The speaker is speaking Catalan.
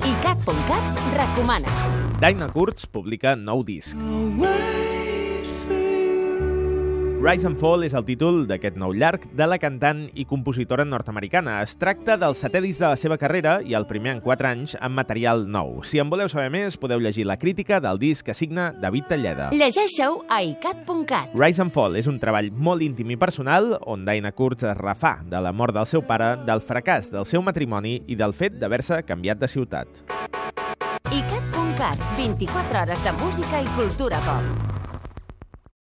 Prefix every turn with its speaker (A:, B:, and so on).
A: ICAT.cat recomana.
B: Dinah Kurtz publica nou disc. Rise and Fall és el títol d'aquest nou llarg de la cantant i compositora nord-americana. Es tracta del setè disc de la seva carrera i el primer en 4 anys amb material nou. Si en voleu saber més, podeu llegir la crítica del disc que signa David Talleda.
A: Llegeixeu a ICAT.cat.
B: Rise and Fall és un treball molt íntim i personal on Dinah Kurtz es refà de la mort del seu pare, del fracàs del seu matrimoni i del fet d'haver-se canviat de ciutat.
A: ICAT.cat. 24 hores de música i cultura pop.